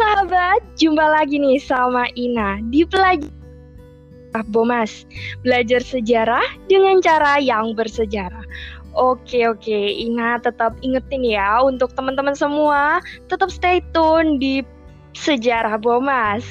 sahabat, jumpa lagi nih sama Ina di pelajaran Bomas. Belajar sejarah dengan cara yang bersejarah. Oke oke, Ina tetap ingetin ya untuk teman-teman semua, tetap stay tune di Sejarah Bomas.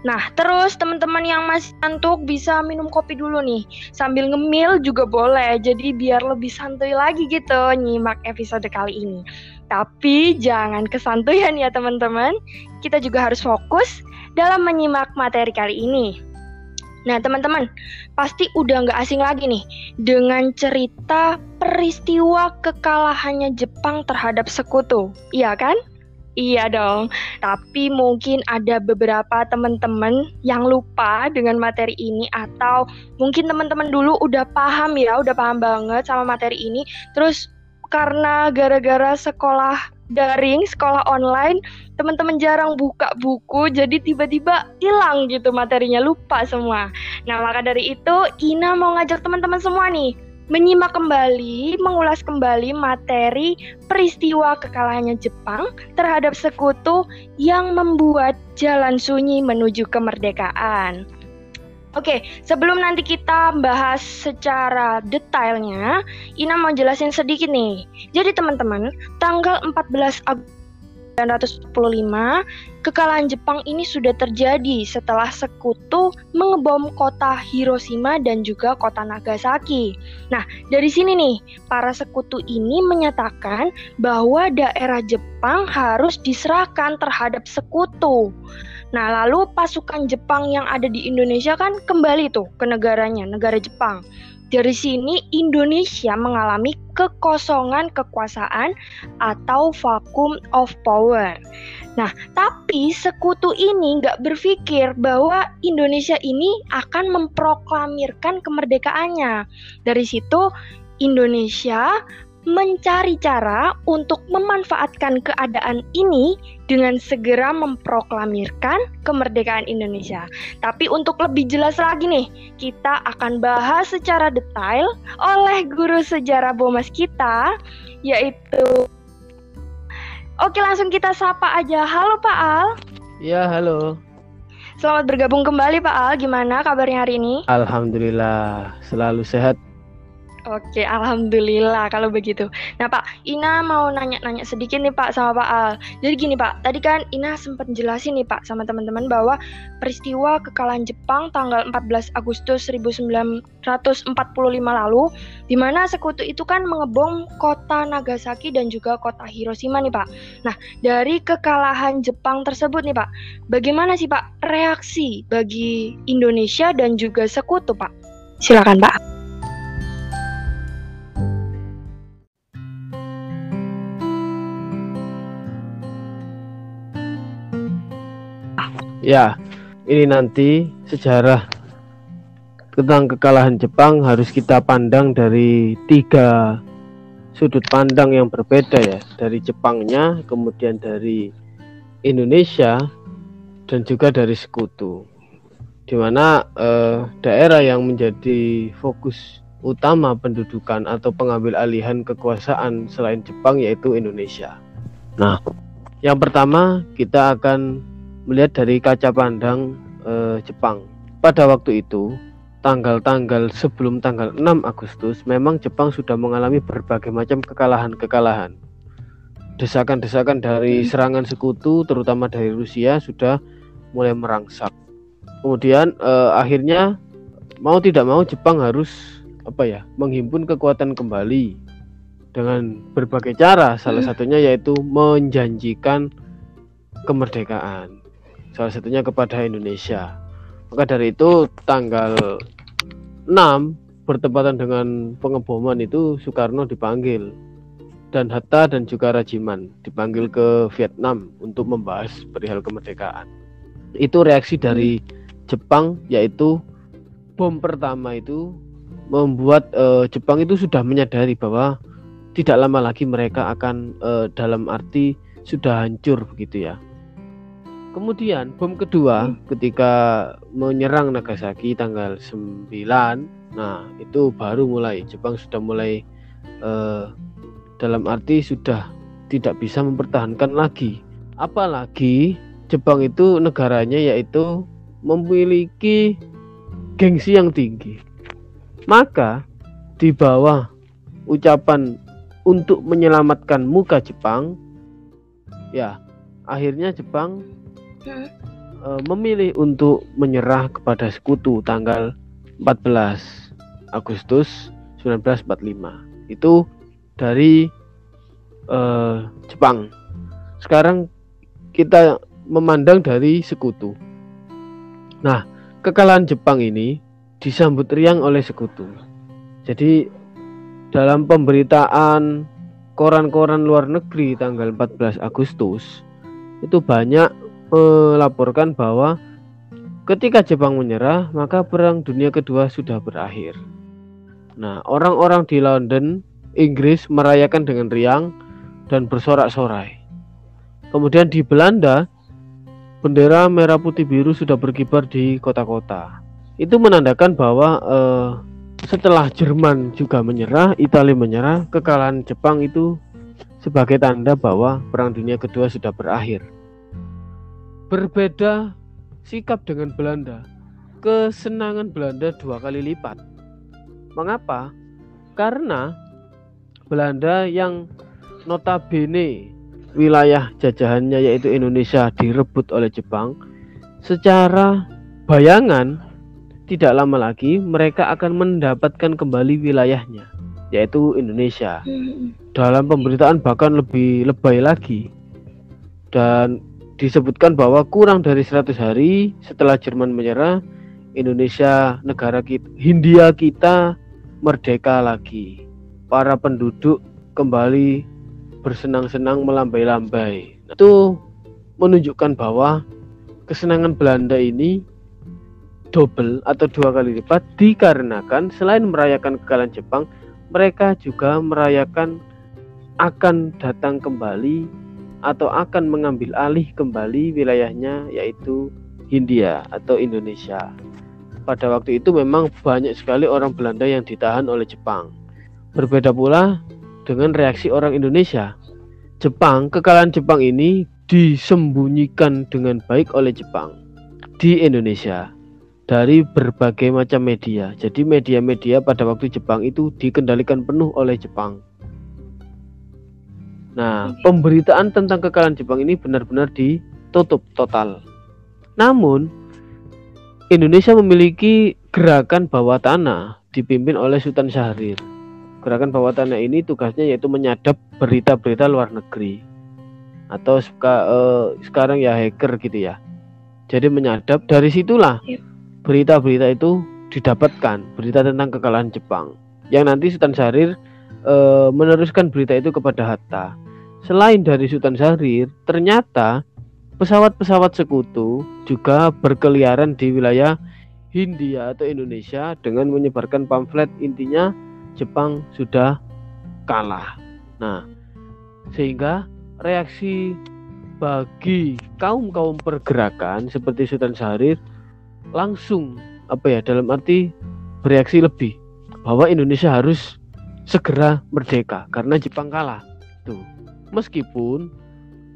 Nah, terus teman-teman yang masih ngantuk bisa minum kopi dulu nih. Sambil ngemil juga boleh. Jadi biar lebih santuy lagi gitu nyimak episode kali ini. Tapi jangan kesantuyan ya teman-teman. Kita juga harus fokus dalam menyimak materi kali ini. Nah teman-teman, pasti udah nggak asing lagi nih dengan cerita peristiwa kekalahannya Jepang terhadap sekutu. Iya kan? Iya dong, tapi mungkin ada beberapa teman-teman yang lupa dengan materi ini atau mungkin teman-teman dulu udah paham ya, udah paham banget sama materi ini. Terus karena gara-gara sekolah daring, sekolah online, teman-teman jarang buka buku, jadi tiba-tiba hilang gitu materinya, lupa semua. Nah, maka dari itu Ina mau ngajak teman-teman semua nih menyimak kembali, mengulas kembali materi peristiwa kekalahannya Jepang terhadap sekutu yang membuat jalan sunyi menuju kemerdekaan. Oke, sebelum nanti kita bahas secara detailnya, Ina mau jelasin sedikit nih. Jadi teman-teman, tanggal 14 Agustus 1945, kekalahan Jepang ini sudah terjadi setelah sekutu mengebom kota Hiroshima dan juga kota Nagasaki. Nah, dari sini nih, para sekutu ini menyatakan bahwa daerah Jepang harus diserahkan terhadap sekutu. Nah, lalu pasukan Jepang yang ada di Indonesia kan kembali tuh ke negaranya, negara Jepang. Dari sini Indonesia mengalami kekosongan kekuasaan atau vacuum of power. Nah, tapi sekutu ini nggak berpikir bahwa Indonesia ini akan memproklamirkan kemerdekaannya. Dari situ Indonesia mencari cara untuk memanfaatkan keadaan ini dengan segera memproklamirkan kemerdekaan Indonesia. Tapi untuk lebih jelas lagi nih, kita akan bahas secara detail oleh guru sejarah Bomas kita, yaitu Oke, langsung kita sapa aja. Halo Pak Al. Ya, halo. Selamat bergabung kembali Pak Al. Gimana kabarnya hari ini? Alhamdulillah, selalu sehat Oke, alhamdulillah kalau begitu. Nah, Pak, Ina mau nanya-nanya sedikit nih, Pak, sama Pak Al. Jadi gini, Pak, tadi kan Ina sempat jelasin nih, Pak, sama teman-teman bahwa peristiwa kekalahan Jepang tanggal 14 Agustus 1945 lalu, di mana sekutu itu kan mengebom kota Nagasaki dan juga kota Hiroshima nih, Pak. Nah, dari kekalahan Jepang tersebut nih, Pak, bagaimana sih, Pak, reaksi bagi Indonesia dan juga sekutu, Pak? Silakan, Pak. Ya, ini nanti sejarah tentang kekalahan Jepang harus kita pandang dari tiga sudut pandang yang berbeda ya, dari Jepangnya, kemudian dari Indonesia, dan juga dari sekutu. Di mana eh, daerah yang menjadi fokus utama pendudukan atau pengambil alihan kekuasaan selain Jepang yaitu Indonesia. Nah, yang pertama kita akan melihat dari kaca pandang eh, Jepang. Pada waktu itu, tanggal-tanggal sebelum tanggal 6 Agustus, memang Jepang sudah mengalami berbagai macam kekalahan-kekalahan. Desakan-desakan dari serangan sekutu, terutama dari Rusia, sudah mulai merangsak. Kemudian eh, akhirnya mau tidak mau Jepang harus apa ya menghimpun kekuatan kembali dengan berbagai cara. Salah hmm. satunya yaitu menjanjikan kemerdekaan salah satunya kepada Indonesia. Maka dari itu tanggal 6 bertepatan dengan pengeboman itu Soekarno dipanggil dan Hatta dan juga Rajiman dipanggil ke Vietnam untuk membahas perihal kemerdekaan. Itu reaksi dari Jepang yaitu bom pertama itu membuat uh, Jepang itu sudah menyadari bahwa tidak lama lagi mereka akan uh, dalam arti sudah hancur begitu ya Kemudian bom kedua hmm. ketika menyerang Nagasaki tanggal 9 Nah itu baru mulai Jepang sudah mulai uh, dalam arti sudah tidak bisa mempertahankan lagi Apalagi Jepang itu negaranya yaitu memiliki gengsi yang tinggi. Maka di bawah ucapan untuk menyelamatkan muka Jepang, ya akhirnya Jepang e, memilih untuk menyerah kepada sekutu tanggal 14 Agustus 1945. Itu dari e, Jepang. Sekarang kita memandang dari sekutu. Nah, kekalahan Jepang ini disambut riang oleh sekutu. Jadi dalam pemberitaan koran-koran luar negeri tanggal 14 Agustus itu banyak melaporkan bahwa ketika Jepang menyerah, maka perang dunia kedua sudah berakhir. Nah, orang-orang di London, Inggris merayakan dengan riang dan bersorak-sorai. Kemudian di Belanda, bendera merah putih biru sudah berkibar di kota-kota. Itu menandakan bahwa eh, setelah Jerman juga menyerah, Italia menyerah, kekalahan Jepang itu sebagai tanda bahwa Perang Dunia Kedua sudah berakhir. Berbeda sikap dengan Belanda, kesenangan Belanda dua kali lipat. Mengapa? Karena Belanda yang notabene wilayah jajahannya yaitu Indonesia direbut oleh Jepang, secara bayangan tidak lama lagi mereka akan mendapatkan kembali wilayahnya yaitu Indonesia. Hmm. Dalam pemberitaan bahkan lebih lebay lagi. Dan disebutkan bahwa kurang dari 100 hari setelah Jerman menyerah, Indonesia negara kita, Hindia kita merdeka lagi. Para penduduk kembali bersenang-senang melambai-lambai. Itu menunjukkan bahwa kesenangan Belanda ini double atau dua kali lipat dikarenakan selain merayakan kekalahan Jepang, mereka juga merayakan akan datang kembali atau akan mengambil alih kembali wilayahnya yaitu Hindia atau Indonesia. Pada waktu itu memang banyak sekali orang Belanda yang ditahan oleh Jepang. Berbeda pula dengan reaksi orang Indonesia. Jepang, kekalahan Jepang ini disembunyikan dengan baik oleh Jepang di Indonesia dari berbagai macam media. Jadi media-media pada waktu Jepang itu dikendalikan penuh oleh Jepang. Nah, pemberitaan tentang kekalahan Jepang ini benar-benar ditutup total. Namun, Indonesia memiliki gerakan bawah tanah dipimpin oleh Sultan Syahrir. Gerakan bawah tanah ini tugasnya yaitu menyadap berita-berita luar negeri atau suka, uh, sekarang ya hacker gitu ya. Jadi menyadap dari situlah iya. berita-berita itu didapatkan berita tentang kekalahan Jepang yang nanti Sultan Syahrir uh, meneruskan berita itu kepada Hatta. Selain dari Sultan Syahrir, ternyata pesawat-pesawat sekutu juga berkeliaran di wilayah Hindia atau Indonesia dengan menyebarkan pamflet intinya Jepang sudah kalah. Nah, sehingga reaksi bagi kaum-kaum pergerakan seperti Sultan Syahrir langsung apa ya dalam arti bereaksi lebih bahwa Indonesia harus segera merdeka karena Jepang kalah. Tuh. Meskipun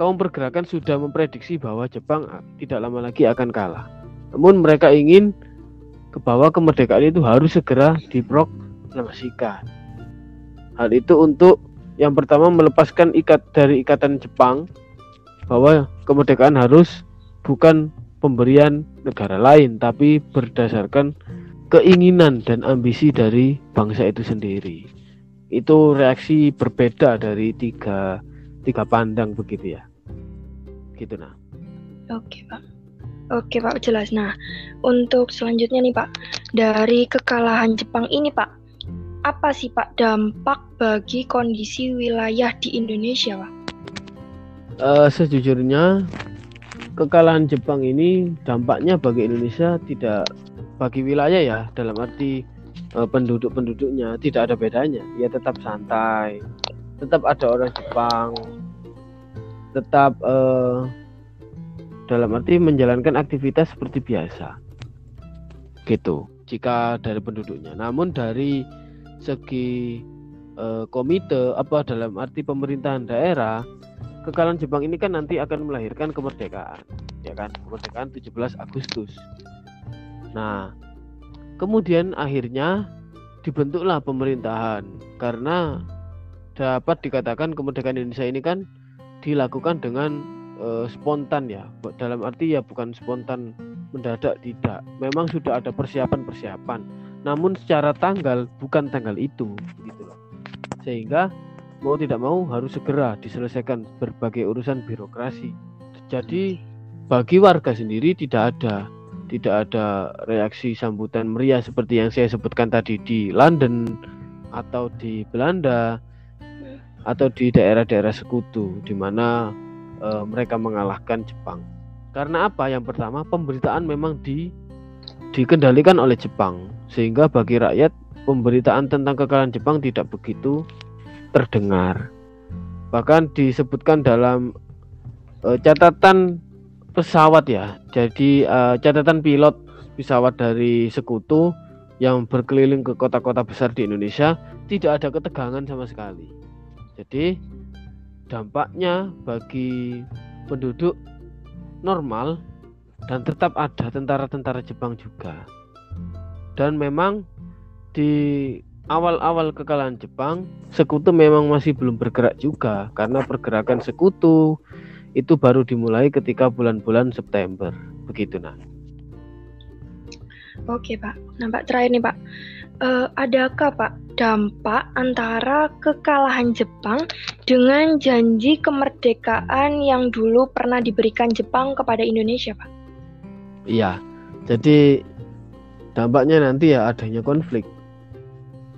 kaum pergerakan sudah memprediksi bahwa Jepang tidak lama lagi akan kalah. Namun mereka ingin ke bawah kemerdekaan itu harus segera diprok Namasikan. Hal itu untuk yang pertama melepaskan ikat dari ikatan Jepang bahwa kemerdekaan harus bukan pemberian negara lain tapi berdasarkan keinginan dan ambisi dari bangsa itu sendiri. Itu reaksi berbeda dari tiga tiga pandang begitu ya. Gitu nah. Oke, Pak. Oke, Pak, jelas. Nah, untuk selanjutnya nih, Pak. Dari kekalahan Jepang ini, Pak, apa sih Pak dampak bagi kondisi wilayah di Indonesia Pak? Uh, sejujurnya kekalahan Jepang ini dampaknya bagi Indonesia tidak bagi wilayah ya dalam arti uh, penduduk-penduduknya tidak ada bedanya ya tetap santai tetap ada orang Jepang. Tetap uh, dalam arti menjalankan aktivitas seperti biasa. Gitu. Jika dari penduduknya. Namun dari segi uh, komite apa dalam arti pemerintahan daerah kekalahan Jepang ini kan nanti akan melahirkan kemerdekaan. Kan? Kemerdekaan 17 Agustus. Nah kemudian akhirnya dibentuklah pemerintahan. Karena dapat dikatakan kemerdekaan Indonesia ini kan dilakukan dengan e, spontan ya. Dalam arti ya bukan spontan mendadak tidak. Memang sudah ada persiapan-persiapan. Namun secara tanggal bukan tanggal itu gitu loh. Sehingga mau tidak mau harus segera diselesaikan berbagai urusan birokrasi. Jadi bagi warga sendiri tidak ada tidak ada reaksi sambutan meriah seperti yang saya sebutkan tadi di London atau di Belanda atau di daerah-daerah sekutu di mana e, mereka mengalahkan Jepang. Karena apa? Yang pertama, pemberitaan memang di dikendalikan oleh Jepang sehingga bagi rakyat pemberitaan tentang kekalahan Jepang tidak begitu terdengar. Bahkan disebutkan dalam e, catatan pesawat ya. Jadi uh, catatan pilot pesawat dari sekutu yang berkeliling ke kota-kota besar di Indonesia tidak ada ketegangan sama sekali. Jadi dampaknya bagi penduduk normal dan tetap ada tentara-tentara Jepang juga. Dan memang di awal-awal kekalahan Jepang, sekutu memang masih belum bergerak juga karena pergerakan sekutu itu baru dimulai ketika bulan-bulan September. Begitu nah. Oke Pak. Nah Pak terakhir nih Pak. Uh, adakah Pak dampak antara kekalahan Jepang dengan janji kemerdekaan yang dulu pernah diberikan Jepang kepada Indonesia Pak? Iya. Jadi dampaknya nanti ya adanya konflik.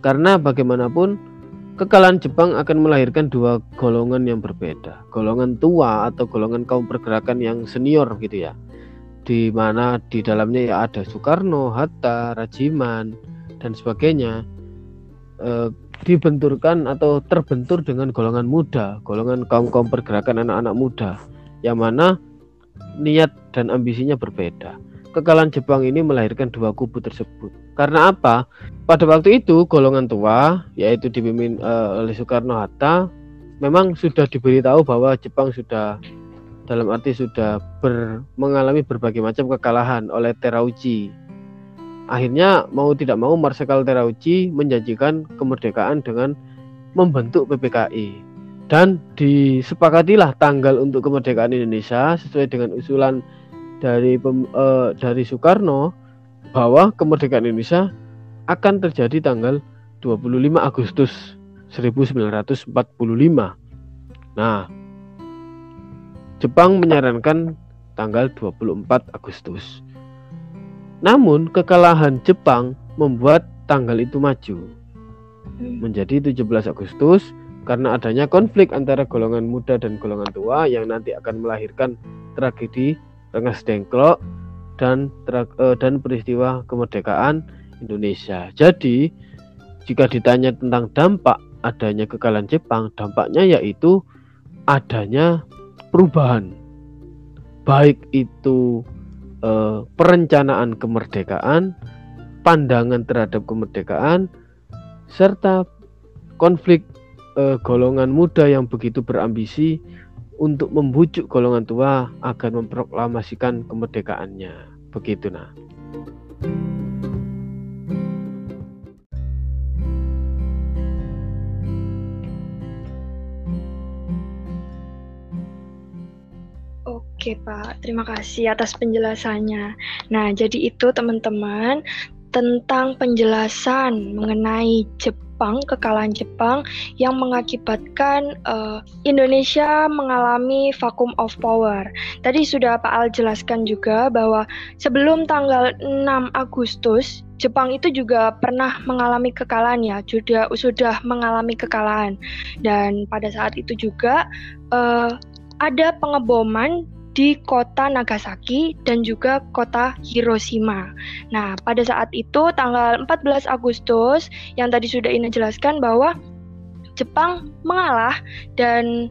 Karena bagaimanapun Kekalahan Jepang akan melahirkan dua golongan yang berbeda, golongan tua atau golongan kaum pergerakan yang senior gitu ya. Di mana di dalamnya ya ada Soekarno, Hatta, Rajiman dan sebagainya. E, dibenturkan atau terbentur dengan golongan muda, golongan kaum-kaum pergerakan anak-anak muda yang mana niat dan ambisinya berbeda kekalahan Jepang ini melahirkan dua kubu tersebut. Karena apa? Pada waktu itu golongan tua yaitu dipimpin uh, oleh Soekarno Hatta memang sudah diberitahu bahwa Jepang sudah dalam arti sudah ber, mengalami berbagai macam kekalahan oleh Terauchi. Akhirnya mau tidak mau Marsikal Terauchi menjanjikan kemerdekaan dengan membentuk PPKI dan disepakatilah tanggal untuk kemerdekaan Indonesia sesuai dengan usulan dari uh, dari Soekarno bahwa kemerdekaan Indonesia akan terjadi tanggal 25 Agustus 1945. Nah, Jepang menyarankan tanggal 24 Agustus. Namun kekalahan Jepang membuat tanggal itu maju menjadi 17 Agustus karena adanya konflik antara golongan muda dan golongan tua yang nanti akan melahirkan tragedi Rengas Dengklok dan uh, dan peristiwa kemerdekaan Indonesia. Jadi jika ditanya tentang dampak adanya kekalahan Jepang, dampaknya yaitu adanya perubahan. Baik itu uh, perencanaan kemerdekaan, pandangan terhadap kemerdekaan serta konflik uh, golongan muda yang begitu berambisi untuk membujuk golongan tua agar memproklamasikan kemerdekaannya. Begitu nah. Oke Pak, terima kasih atas penjelasannya. Nah, jadi itu teman-teman tentang penjelasan mengenai Jepang kekalahan Jepang yang mengakibatkan uh, Indonesia mengalami vacuum of power. Tadi sudah Pak Al jelaskan juga bahwa sebelum tanggal 6 Agustus Jepang itu juga pernah mengalami kekalahan ya, sudah sudah mengalami kekalahan dan pada saat itu juga uh, ada pengeboman di kota Nagasaki dan juga kota Hiroshima. Nah, pada saat itu tanggal 14 Agustus yang tadi sudah Ina jelaskan bahwa Jepang mengalah dan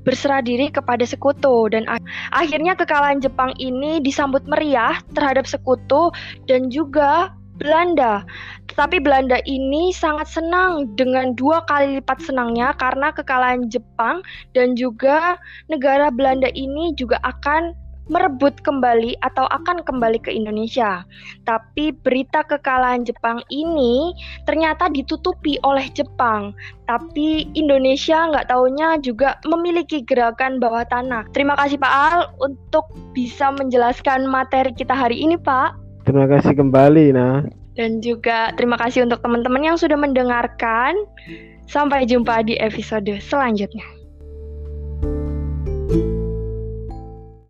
berserah diri kepada sekutu dan akhirnya kekalahan Jepang ini disambut meriah terhadap sekutu dan juga Belanda. Tetapi Belanda ini sangat senang dengan dua kali lipat senangnya karena kekalahan Jepang dan juga negara Belanda ini juga akan merebut kembali atau akan kembali ke Indonesia. Tapi berita kekalahan Jepang ini ternyata ditutupi oleh Jepang. Tapi Indonesia nggak taunya juga memiliki gerakan bawah tanah. Terima kasih Pak Al untuk bisa menjelaskan materi kita hari ini Pak. Terima kasih kembali nah. Dan juga terima kasih untuk teman-teman yang sudah mendengarkan. Sampai jumpa di episode selanjutnya.